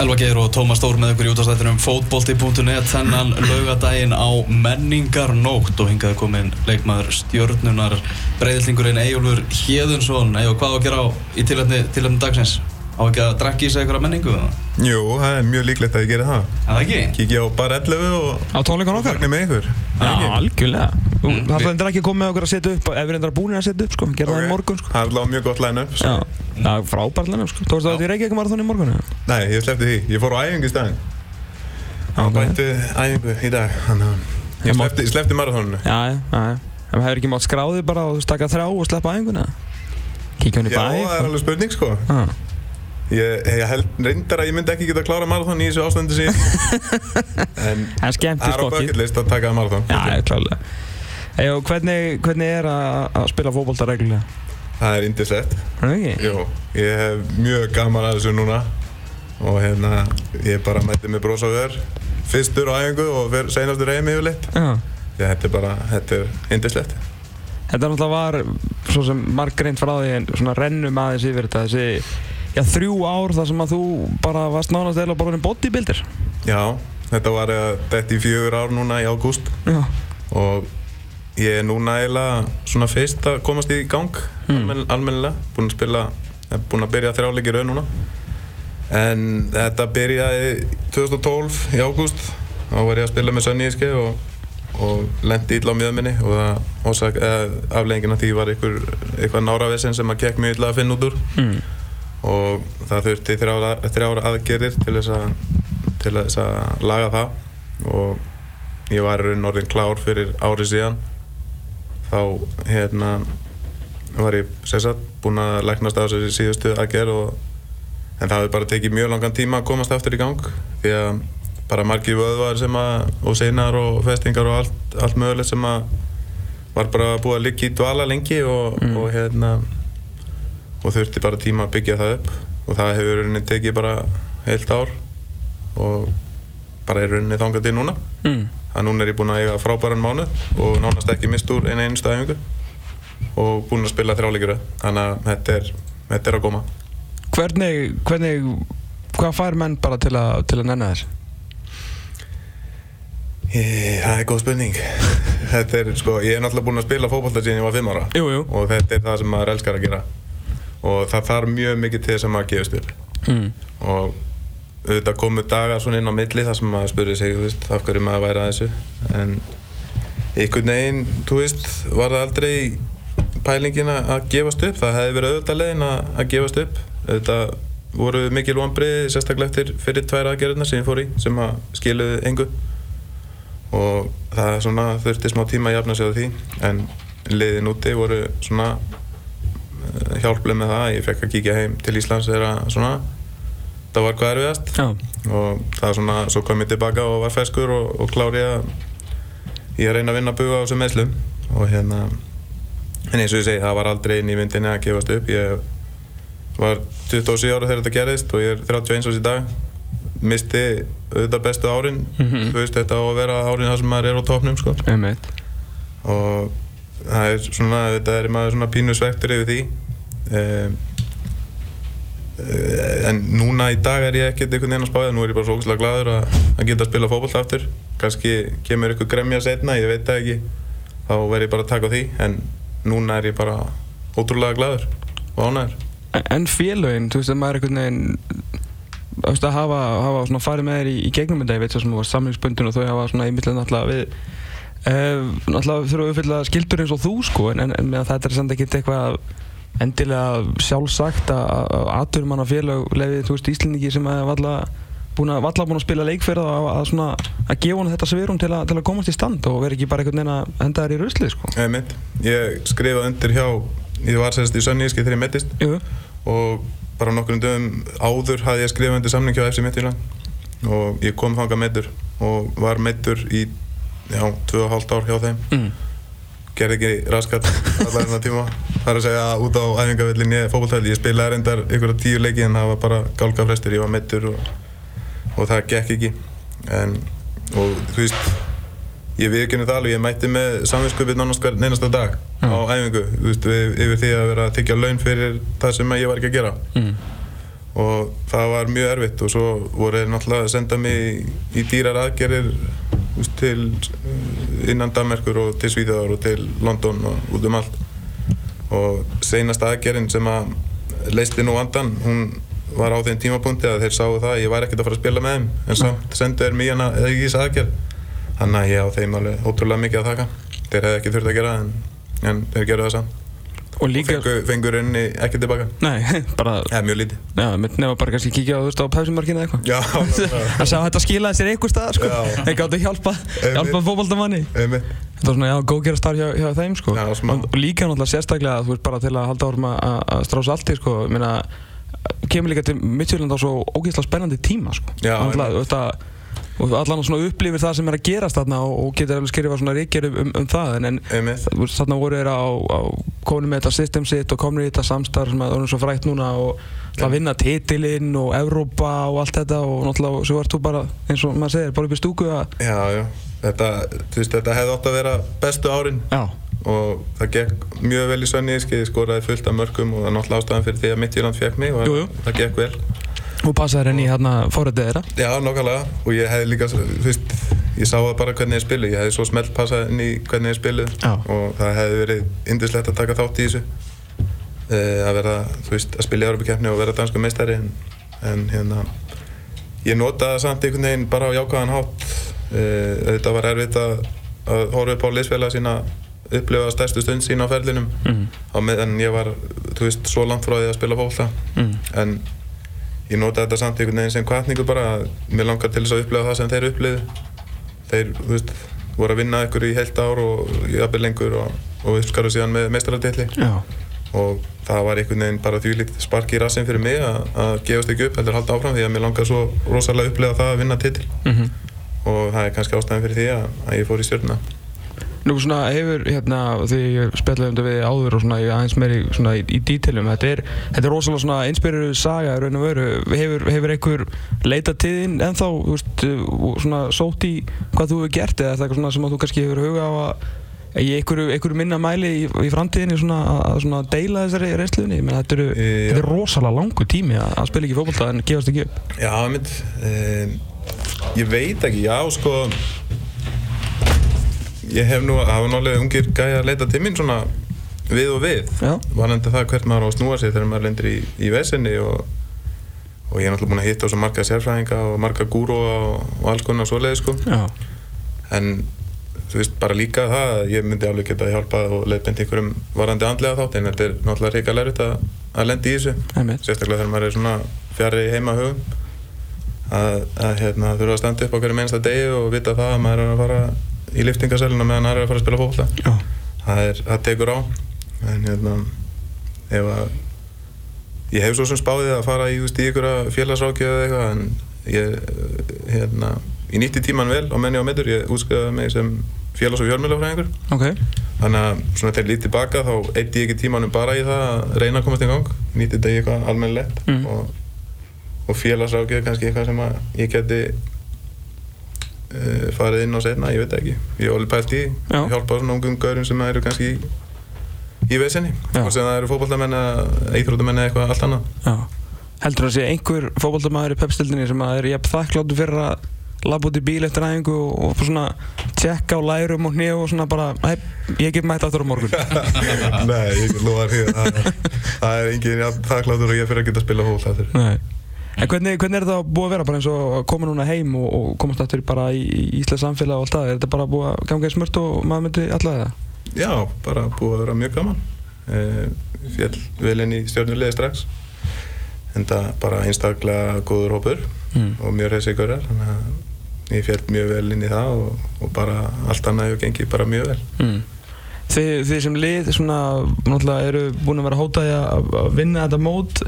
Elva Geir og Tómas Stór með ykkur í útastættinum fótbolti.net þennan laugadaginn á menningarnótt og hingaði komin leikmaður stjörnunar breyðlingurinn Eyjólfur Hjeðunsson Eyjó, hvað á að gera á í tilhæfni dagsins? Á ekki að drakki í sig eitthvað menningu? Jú, það er mjög líklegt að ég gera það það ekki? Kikið á bara 11 og Á tónleikan okkar? Fagnar með ykkur Já, algjörlega mm, Það er ekki komið með okkur að setja upp ef við erum búin að setja upp, sko, gera Ok. það í morgun sko. Það er alveg mjög gott line-up Já, það er frábært lennar, sko Tókst það að þið reykja ekki marathón í morgun? eða? Nei, ég sleppti því, ég fór á æfingu í staðinn Já, Það ok. bætti æfingu í að það? Kíkja hann í Já, bæ það er alveg spurning sko Já, Ég, ég held reyndar að ég myndi ekki geta að klára marathón í þessu ástandi sín En það er á skokkið bucket list að taka marathón Já, já, klálega. Ejó, hvernig, hvernig er að, að spila fótbolta reglulega? Það er indislegt? Jú, ég hef mjög gaman að þessu núna. Og hérna, ég bara mætti með bros á vör. Fyrstur á æfingu og fer seinastur heim yfirleitt. Þetta er bara, þetta er indislegt Þetta náttúrulega var, svo sem marg greint frá því, en svona rennum aðeins yfir þetta, þessi, já, þrjú ár þar sem að þú bara varst nánast eða bara orðin bodybuilder. Já, þetta var eh, þetta í fjögur ár núna í ágúst. Og ég er núna eiginlega svona fyrst að komast í gang Mm. almen, almennilega, búinn að spila eh, búinn að byrja þrjáleiki raun núna. En þetta byrjaði 2012 í ágúst. Þá var ég að spila með Sönni Íski og, og lendi illa á mjöðminni og eh, afleggingin af því var einhver, eitthvað náravesen sem að gekk mjög illa að finna út úr. Mm. Og það þurfti þrjára, þrjára aðgerðir til þess að til þess að laga það. Og ég var í raun orðin klár fyrir ári síðan. Þá hérna var ég sem sagt búinn að læknast á þessi síðustu aðgerð og en það hefði bara tekið mjög langan tíma að komast aftur í gang. Því að bara margir vöðvar sem að og seinar og festingar og allt, allt mögulegt sem að var bara búið að liggja í dvala lengi og, Mm. og hérna og þurfti bara tíma að byggja það upp. Og það hefur rauninni tekið bara heilt ár og bara í rauninni þangað til núna. Mm. að núna er ég búinn að eiga frábæran mánu og nánast ekki mist úr einu einustu æfingu. Og búinn að spila þrjáleikura þannig að þetta er, þetta er að koma. Hvernig, hvernig, hvað fær menn bara til að, til að nenna þér? Það er góð spurning. Þetta er sko, ég er náttúrulega búinn að spila fótbolta síðan ég var 5 ára. Jú, jú. og þetta er það sem maður elskar að gera og það þarf mjög mikið til þess að maður gefist upp. Mm. og auðvitað komu dagar svona inn á milli þar sem maður spurði sig, af hverju maður væri að þessu. En einhvern veginn, þú veist, var það aldrei pælingin að gefast upp? Það hefði verið auðvitað leiðin að, gefast upp. Auðvitað voru mikil vonbrið sérstaklega eftir fyrir tvær aðgerðina sem ég fór í sem að skiluði engu. Og það svona þurfti smá tíma að jafna sig á því. En liðin úti voru svona eh, hjálpleg með það. Ég fekk að kíkja heim til Íslands þegar svona það var hvað erfiðast. Já. og það er svona, svo kom ég tilbaka og var feskur og, og klári að ég reyna að vinna að buga á þessum meðslum og hérna en eins og ég segi, það var aldrei inn í myndinni að gefast upp. Ég var 27 ára þegar þetta gerðist og ég er 31 árs í dag. Misti auðvitað bestu árin. Mhm. þú veist þetta á að vera árin þar sem maður er á topnum sko. Og það er svona, þetta er maður svona pínu svektur yfir því. Um, en núna í dag er ég ekkert einhvern veginn að spája nú er ég bara svo ógæslega gladur að, að geta að spila fótboll aftur. Kannski kemur ykkur gremja setna, ég veit það ekki. Þá verð ég bara að taka því. En núna er ég bara ótrúlega gladur og ánæður En- En félögin, þú veist að maður er einhvern veginn að hafa, hafa farið með þér í, í gegnum þetta, ég veit svo sem þú var samlingsbundin og þau hafa einmittlega náttúrulega við uh, náttúrulega þurfa að uppfylla skildur eins og þú sko en, en, en þetta er samt ekkert eitthvað endilega sjálfsagt að aðturumanna félög lefið, þú veist, Íslendingi sem að valla búin að, valla búin að spila leikferð að, að, svona, að gefa hann þetta svirum til, til að komast í stand og vera ekki bara einhvern veginn að henda þær í ruslið sko. Einmitt. ég skrifaði undir hjá ég var sérst í Sönníski þegar ég mettist Jú, og bara nokkrum dögum áður hafði ég skrifað undir samning hjá FC Midtjylland og ég kom þangað meittur og var meittur í já, 2,5 ár hjá þeim. Mm. gerði ekki raskat allar enna tíma. Það er að segja út á æfingavellinni fókbaltæli, ég spilaði reyndar ykkur tíu leiki en það var bara gálgafrestur, ég var meittur og, og það gekk ekki. En, og þú veist ég viðkynni það alveg, ég mætti með samvinskupið nánast hver neinasta dag á æfingu veist, yfir því að vera að tyggja laun fyrir það sem ég var ekki að gera. Mm. og það var mjög erfitt. Og svo voru þeir náttúrulega að senda mig í, í dýrar aðgerir til uh, innan Danmarkur og til Svíþjóðar og til London og út um allt. Og seinasta aðgerinn sem að leisti nú vandan hún var á þeim tímapunkti að þeir sáu það að ég væri ekkert að fara að spila með þeim en samt sendu þeir mig hana eða ekki þess aðgerð. Þannig að ég á þeim alveg ótrúlega mikið að þakka. Þeir hefði ekki þurft að gera en, en þeir gerðu það samt Og líka, fengu, fengu rauninni ekki tilbaka nei, bara, eða mjög lítið já, mitt nefna bara kannski kíkja á, þú veist, á pæsumarkinu eða eitthvað. já, Það sá þetta skilaði sér einhver stað, sko. Þeir gáttu hjálpa, hjálpa fótboltamanni. einmitt Þetta var svona, já, góðgera starf hjá, hjá þeim, sko. Já, smá. og, líka náttúrulega sérstaklega, þú veist, bara til að halda árum að, að strása allt í, sko. Ég meina, kemur líka til Midtjylland á svo ógeðslega spennandi tíma, sko. Já, Og allan svona upplifir það sem er að gerast þarna og, getur alveg skrifað svona reykjur um, um, það, en, en þarna voru þeir á, á komin með þetta system sitt og komin í þetta samstarf sem er orðinn svo frækt núna og ætla að vinna titilinn og Evrópa og allt þetta og náttúrulega svo ert þú bara eins og maður segir, bara upp í stúku að já, já. Þetta, veist, þetta hefði átt að vera bestu árin. Já, og það gekk mjög vel í sönni ég skoraði fullt af mörgum og það er náttúrulega ástæðan fyrir því að Midtjylland fekk mig og Jú, jú. það gekk vel og passaði henni í hérna fórhættið þeirra? Já, nokkulega og ég hefði líka, veist, ég sá það bara hvernig ég spilu, ég hefði svo smelt passað inn í hvernig ég spilu Já. og það hefði verið indislegt að taka þátt í þessu. Uh, að vera, þú veist, að spila í Európa-keppni og vera dansku meistari. En, en hérna, ég notaði samt einhvern veginn bara á jákvæðan hátt. Uh, þetta var erfitt að, að horfa upp á liðsfélaga sína upplifa stærstu stund sína á ferlinum. Mm. á meðan ég var, þú veist, svo langt frá því að spila fólta Mm. en ég nota þetta samt einhvern veginn sem kvartningu bara. Að mér langar til þess að upplifa það sem þeir upplifu. Þeir, þú veist, voru að vinna ykkur í heilt ár og jafnvel lengur og, og uppskaru síðan með meistaradilli já, og það var einhvern veginn bara þvílíkt spark í rassin fyrir mig að, að gefast ekki upp heldur halda áfram því að mér langar svo rosalega að upplifa það að vinna titil. Mm og það er kannski ástæðan fyrir því að, að ég fór í stjórnuna Nú svona hefur hérna því ég spjallaði um þetta við áður og svona aðeins meiri svona í, í dítilum þetta er, þetta er rosalega svona inspiriruð saga raun og veru, hefur, hefur einhver leitað til þín þú veist, og svona sótt í hvað þú hefur gert eða er það eitthvað svona sem þú kannski hefur huga á að í einhverju, einhverju minna mæli í, í framtíðinni svona að, svona deila þessari reynsluðinni, meina þetta, eru, Já. þetta er rosalega langu tími að, að spila ekki fótbolta en gefast ekki upp. Já, mynd, um, ég veit ekki, já sko ég hef nú, var nálega ungir gæja að leita til mín svona við og við. Já. varandi það hvert maður á að snúa sig þegar maður lendir í, í vesenni og, og ég er náttúrulega búin að hitta á svo marga sérfræðinga og marga gúróa og, og alls konar svoleiði sko. Já, en þú veist bara líka það að ég myndi alveg geta hjálpað og leiðbend einhverjum varandi andlega þátt en þetta er náttúrulega reyka lærut að, að lendi í þessu. Sérstaklega þegar maður er svona fjari heima hugum að, að hérna, þurfa að standa upp á hverju mennsta degi og vita það að maður er að fara í liftingasæluna meðan maður er að fara að spila Já, það, er, það tekur á. En hérna ef að ég hef svo sem spáðið að fara í, í ykkur félagsrákjöð eða eitthvað en ég hérna, ég nýtti tíman vel á menni á meður, ég útskrifaði mig sem félags- og fjármjölafræðingur ok. Þannig að svona þegar lítið tilbaka þá eitti ég ekki tímanum bara í það að reyna að komast í gang. Nýtti þetta í eitthvað almennilegt Mm. og, og félagsrákjöf kannski eitthvað sem að ég geti farið inn á setna, ég veit ekki ég hef alveg pælt í, Já. hjálpa svona ungum gaurum sem eru kannski í, í vesenni og sem það eru fótballtamenn eða íþróttamenn eða eitthvað allt annað Já. Heldur það að sé einhver fótballtamaður í pepstildinni sem að er jafn þakkláttu fyrir að labba út í bíl eftir æfingu og, og svona tjekka á lærum og hnið og svona bara "Æ, ég get mætt aftur á morgun Nei, ég lofa því það, það er engin jafn þakkláttur og ég fyrir að geta að spila Nei. En hvernig, hvernig er þetta búið að vera bara eins og að koma núna heim og, og komast aftur bara í, í Íslands samfélag og allt það er þetta bara búið að ganga í smört og maður myndi alla það? Já, bara búið að vera mjög gaman uh, Fjall vel inn í stjórnulegði strax en það bara einstaklega góður hópur Mm. og mjög reysi ykkur þannig að ég fjall mjög vel inn í það og, og bara allt annað hefur gengið bara mjög vel Mm. Þið, þið sem lið svona, eru búin að vera hótaði að að vinna þetta mót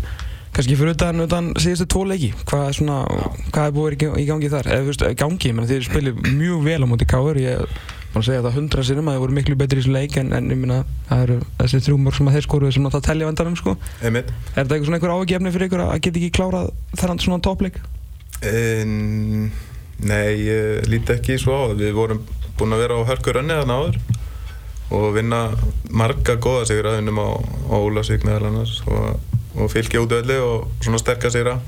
kannski fyrir utan, utan síðustu tvo leiki. Hvað er, svona, hvað er búið í gangi þar? Eða þú veist, gangi, meina þið spilir mjög vel á móti káður ég er að segja það hundra sinnum að þið voru miklu betri í þessu leik en, en ég meina það eru þessi þrjú mörg sem að þeir skoruðu sem að það telja vandarum sko. Einmitt. Er þetta eitthvað svona einhver ágefni fyrir ykkur að geta ekki klárað þennan svona toppleik? en, Nei, ég líti ekki svo á. Það Við vorum búin að vera á hörkur önni þarna og vinna marga góða sigur aðunum á, á Ólasvík meðal annars og og fylgja út öllu og svona sterka sigra.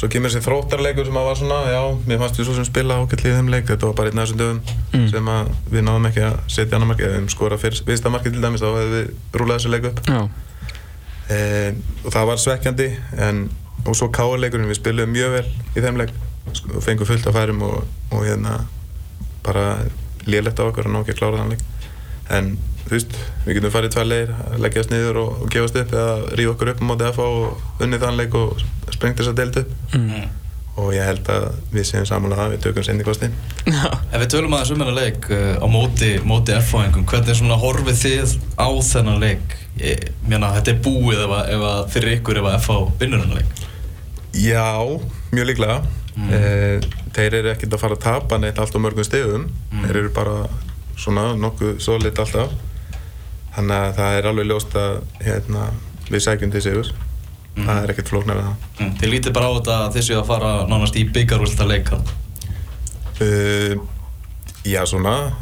Svo kemur þessi þróttarleikur sem að var svona já, mér fannst við svo sem spila ágætlega í þeim leik. Þetta var bara einn af þessum dögum Mm. sem að við náðum ekki að setja annar markið hefum skorað fyrst, fyrsta markið til dæmis þá hefðum við rúlað þessu leiku upp. E, og það var svekkjandi en, og svo káarleikurinn, við spilum mjög vel í þeim leik. Sko, og fengum fullt af færum og, og hérna bara lélegt á okkur að ná ekki að klára þann leik. En þú veist, við getum farið tvær leir að leggjast niður og, og gefast upp eða rífa okkur upp á móti FH og unnið þann leik og sprengt þess að deildu upp mm. og ég held að við séum samanlega að við tökum senni kostinn já. Ef við tölum aðeins um þennan leik uh, á móti, móti F-fáingum, hvernig svona horfið þið á þennan leik? Ég meina, þetta er búið ef að, ef að fyrir ykkur ef að F-fá vinnur þennan leik. Já, mjög líklega mm. Þeir eru ekkert að fara að tapa neitt allt á mörgum stegum Mm. Þeir eru bara svona nokkuð solid alltaf Þannig að það er alveg ljóst að hérna, við sækjum til sigur Mm. Það er ekkert flóknar að það Mm. Þið lítið bara á þetta að þið séu að fara nánast í byggarúlta leika. uh, Já, svona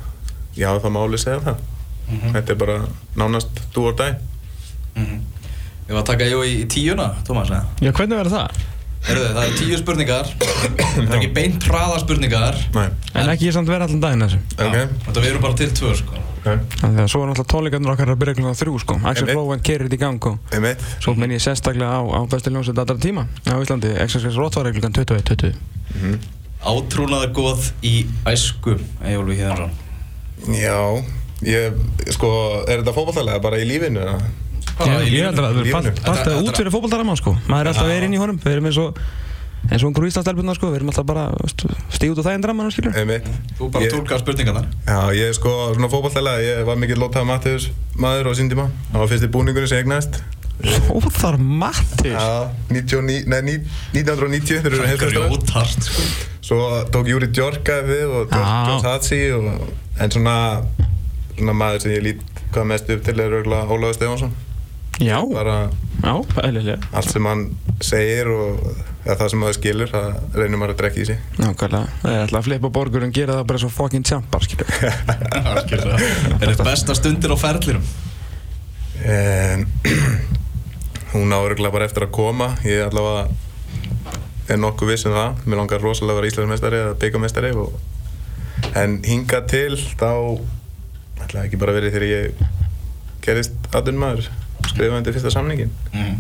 Já, það má alveg segja það Mm Þetta er bara nánast do or die -hmm. Ég var að taka í, í tíuna, Tómas, eða? já, hvernig verður það? Heyrðu, það er tíu spurningar, það er ekki beint hraða spurningar. Nei, En ekki ég samt vera allan daginn þessu ok, Já, Þetta erum bara til tvö, sko. ok Þannig að svo er náttúrulega tónleikarnir okkar að byrja klokkan þrjú sko Axel. Flóven kerir þetta í gang og Einmitt svo minn ég sérstaklega á, á bestu ljónsveit allra tíma á Íslandi XXX Rottværi klokkan 21.20 Mhm. Átrúnaðar góð í æsku, Ejólfi Híðansson. Já, ég, sko, er þetta fótballtalega bara í lífinu? Í Ég held að það verður Þetta- bastað út fyrir fótballtaramann sko Maður er alltaf verið inn í honum Við erum eins og eins og einhverjum Íslandsdelbunna sko Við erum alltaf bara stíð út á þæginn draman skilur Þú bara tólkar spurningarnar. Já, ég er sko svona fótballtælega, ég var mikill Lothar Matthews maður á sín tíma. Það var fyrsti búningunni sem ég egnaðist. Óþar Mattis Já, 99, nei, ní- 1990 þegar við erum heimsmeistarar. Grjótart, sko. Svo tók Júri Djorka við og. John Hatsi og en svona, svona maður sem ég lít hvað mest upp til er Ólaður Stefansson. Já, Bara já, eðlilega allt sem hann segir og eða það sem maður skilur, það reynir maður að drekka í sig. Nákvæmlega, það er alltaf að flippa borgur en gera það bara svo fucking tjampar skilur Algjörlega. Er þetta besta stundir á ferlirum? En hún á örgulega bara eftir að koma. Ég allavega er nokkuð viss um það. Mér langar rosalega að vera Íslandsmeistari eða byggamestari og en hinga til þá ætlaði ekki bara verið þegar ég gerist aðun maður skrifaði undir fyrsta samningin. Mm.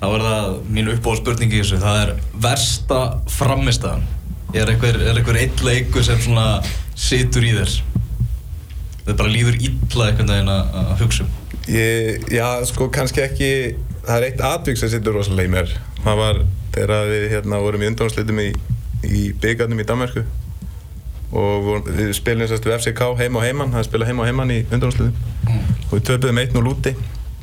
Þá er það mín uppbóð spurning í þessu. Það er versta framistæðan. Er einhver, er einhver eitt leikur sem svona situr í þér? Það bara líður illa einhvern veginn að hugsa um. Ég, já, sko kannski ekki, það er eitt atvik sem sittur rosalega í mér. Það var þegar við hérna vorum í undanúrslitum í, í byggarnum í Danmarku og við spilum sérst við FCK heima og heimann, það spila heima og heimann í undanúrslitum og við töpuðum 1-0 úti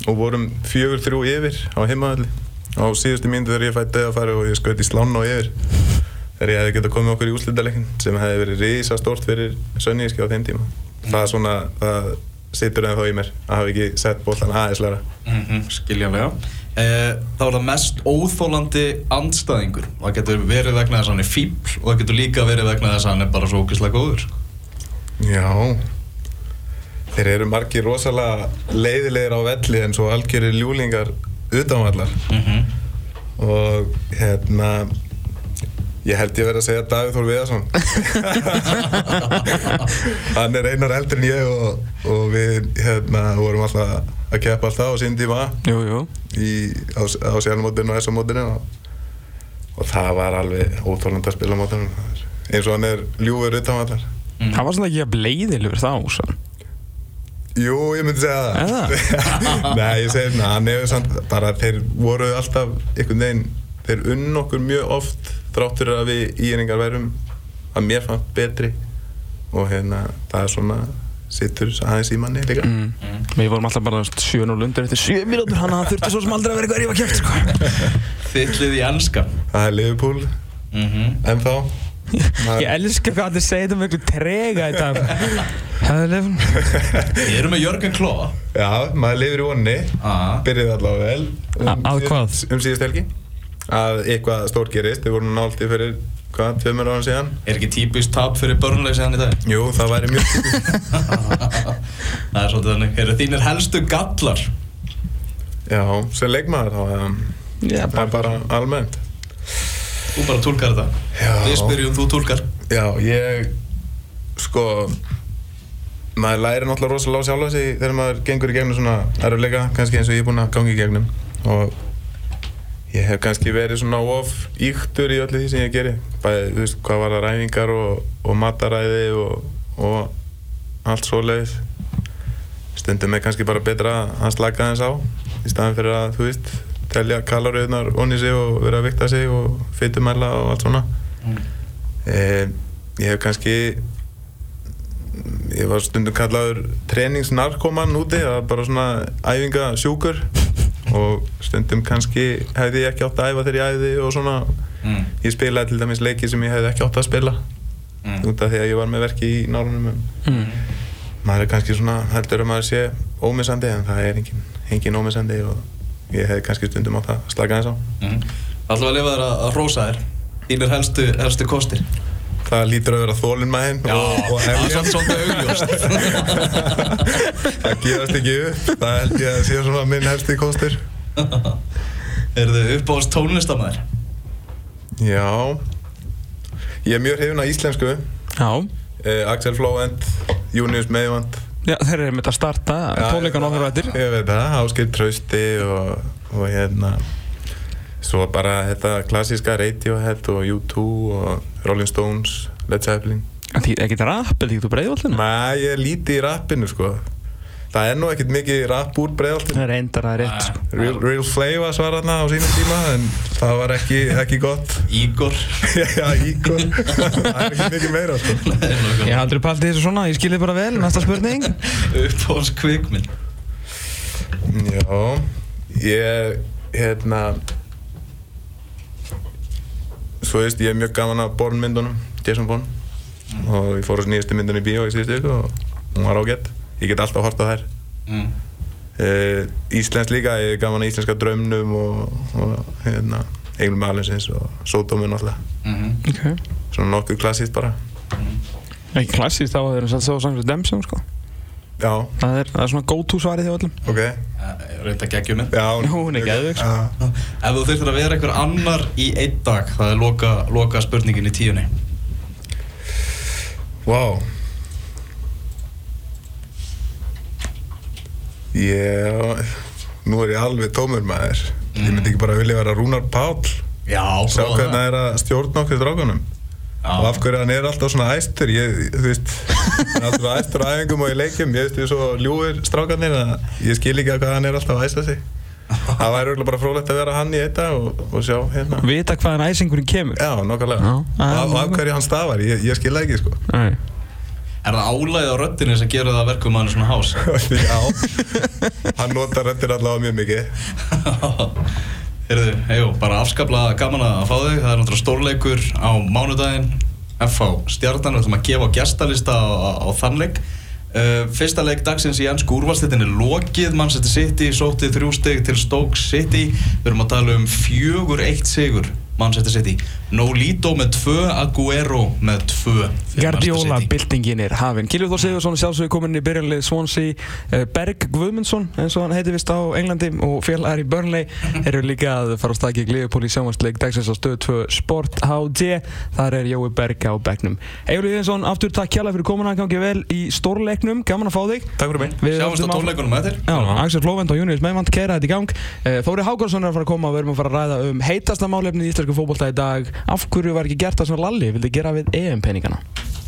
og vorum 4-3 yfir á heimaðalli á síðustu mínútu þegar ég fætti að fara og ég skaut í slána og yfir þegar ég hefði getað komið okkur í úrslitaleikin sem hefði verið risa stórt fyrir Sönníski á þeim tíma það er svona, það situr ennþá í mér að hafa ekki sett bóllan aðeins læra Mm -hmm, skiljanlega. Eh, þá er það mest óþólandi andstæðingur. Það getur verið vegna þess að hann er fíbl og það getur líka verið vegna þess að hann er bara svo ógeðslega góður. Já Þeir eru margir rosalega leiðilegir á velli en svo algjörir ljúlingar utanvallar Mm -hmm. og hérna ég held ég verið að segja Davíð Þór Viðarsson hann er einar eldri en ég og, og við hérna vorum alltaf að keppa alltaf á sín tíma Jú, jú í, á, á sjálfmótinu og S-mótinu og, og það var alveg óþólandi að spila mótinu eins og hann er ljúfur utanvallar Mm. Það var svona ekki að bleiðilegur þá sann. Jú, ég myndi segja það Nei, ég segi svona, hann hefur samt bara þeir voru alltaf einhvern veginn þeir unn okkur mjög oft þrátt fyrir að við íringar værum að mér fannst betri og hérna, það er svona sittur aðeins í manni líka Mm. Við vorum alltaf bara 7-0 undir eftir 7 mínútur hann að það þurfti svo sem aldrei að vera eitthvað að rífa kæft sko. Þittlið í ennska. Það er Liverpool, Mm -hmm. ennþá Ég elskar hvað allir segja þetta um einhver trega í dag Það er lefn Við erum með Jörgen Klóa. Já, maður lifir í vonni Ah. byrjuði allavega vel um, að hvað? Um síðust helgi að eitthvað stórt gerist, við vorum nálti fyrir hvað, tveimur ára síðan Er ekki típist tap fyrir börnleg síðan í dag? Jú, það væri mjög típist Það er svolítið þannig. Eru þínir helstu gallar? Já, sem leikmaður þá um, Já, það er bara almennt Þú bara tólkar þetta Já. Við spyrjum, þú tólkar Já, ég sko maður læri náttúrulega rosalega á sjálfa sig þegar maður gengur í gegnum svona erfuleika kannski eins og ég er búinn að gangi í gegnum. Og ég hef kannski verið svona of íktur í öllu því sem ég geri. Bæði, þú veist, hvað var það ræfingar og, og mataræði og, og allt svoleiðis. Stundum er kannski bara betra að slaka aðeins á í staðan fyrir að, þú veist, telja kaloríunar onni sig og vera að vikta sig og fytumæla og allt svona. Eh, ég hef kannski ég var stundum kallaður treningsnarkoman úti það var bara svona æfingasjúkur og stundum kannski hefði ég ekki átt að æfa þegar ég æfði og svona mm. ég spilaði til dæmis leiki sem ég hefði ekki átt að spila Mm. út af því að ég var með verki í nálunum Mm. maður er kannski svona heldur að maður sé ómissandi en það er engin, engin ómissandi og ég hefði kannski stundum átt að slaka þess á Mm. Alltaf að lifa þér að, að rósa þér Þínir helstu, helstu kostir það lítur að vera þólinnmæðin og, og það er hefja svolítið augljóst. Það gerast ekki upp. Það held ég að sé svona minn helsti kostur. Er þið uppáðast tónlistamæður? já. Ég er mjög hrifin af íslensku. Já, eh, Axel Flóvent, Június Meivand Já þeir eru með að starta tónleikan á eftir ég veit það, Áskil Trausti og, og hérna svo bara þetta klassíska Radiohead og U2 og Rolling Stones Led Zeppelin. Er ekkert eða ekki þú breiðvallinu? Nei, ég er lítið í rappinu sko. Það er nú ekkert mikið rapp úr breiðaltinu Það er er rétt sko. Real, Real Flavor var þarna á sínum tíma en það var ekki, ekki gott. Ígor. Já, Ígor. Það er ekki mikið meira sko. Ég aldrei pælt í þessu svona, ég skilði bara vel, næsta spurning. Uppáðast kvikmynd. Já, ég hérna Svo veist, ég er mjög gaman að Bourne myndunum, Jason Bourne. Og ég fór á nýjastu myndunum í bíó í síðustu viku og hún var ágætt Ég get alltaf hort á þær. Mm. uh, Íslensk líka, ég er gaman að íslenska draumnum og, og hérna Eiglum Alinsins og Sódómun alltaf Mm Ok. Svona nokkuð klassíst bara. Ekki klassíst þá að þeir eru satt svo sangur Dempsey sko. Já, Það er, það er svona go to svarið hjá öllum. Ok Reynda geggjum mynd Já, Hún er geðveik, sko. Já. Ef þú þurftir að vera einhver annar í einn dag Það er loka, loka spurningin í tíunni. Vá. Já, nú er ég alveg tómur maður. Ég myndi ekki bara vilja vera Rúnar Páll. Já, Sjá hvernig það. er að stjórna okkur drákunum Og af hverju hann er alltaf svona æstur Ég, þú veist, hann er alltaf æstur á æfingum og í leikjum Ég veist, við svo ljúir strákarnir að Ég skil ekki að hvað hann er alltaf að æsta sig. Það væri örugglega bara frólægt að vera hann í þetta og, og sjá hérna. Vita hvaðan æsingurinn kemur. Já, nokkarlega. Og af- hverju hann stafar, ég, ég skil ekki sko. Nei. Er það álægið á röddinu sem gerur það að verkum að hann er svona hás? Já, hann notar röttir allavega mjög mikið Heyrðu, hejú, bara afskaplega gaman að fá þig. Það er náttúrulega stórleikur á mánudaginn. FH Stjarnan, við ætlum að gefa gestalista á, á, á þannleik. Uh, Fyrsta leik dagsins í ennsku úrvalstittin er lokið. Manchester City sótið þrjú stig til Stoke City. Við erum að tala um fjögur eitt sigur Manchester City Nolito með tvö, Aguero með tvö. Fyrir Guardiola, Manchester City. byltingin er hafinn Kilvið Þór Sigursson sjálfsögur komin í byrjanlið Swansea. Eh, Berg Guðmundsson eins og hann heiti vist á Englandi og félagar í Burnley eru líka að fara á stakki Liverpool í sjónvarsleik dagsins á stöðu 2 Sport HD þar er Jói Berg á bekknum. Egil Íðinsson, aftur takk kjalla fyrir komuna. Gangi vel í stórleiknum, gaman að fá þig. Takk fyrir mig. Við Sjáumst á þér Já, Axel Flóvend og Június Meivand keira þetta í gang. Eh, Þóri Hákarsson er að fara að koma og við erum að fara að ræða um heitasta málefni í íslensku fótbolta í dag Af hverju var ekki gert það sem Lalli vildi gera við EM-peningana?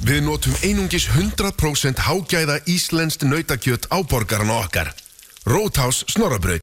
Við notum einungis 100% hágæða íslenskt nautakjöt á borgarna okkar. Rótás Snorrabraut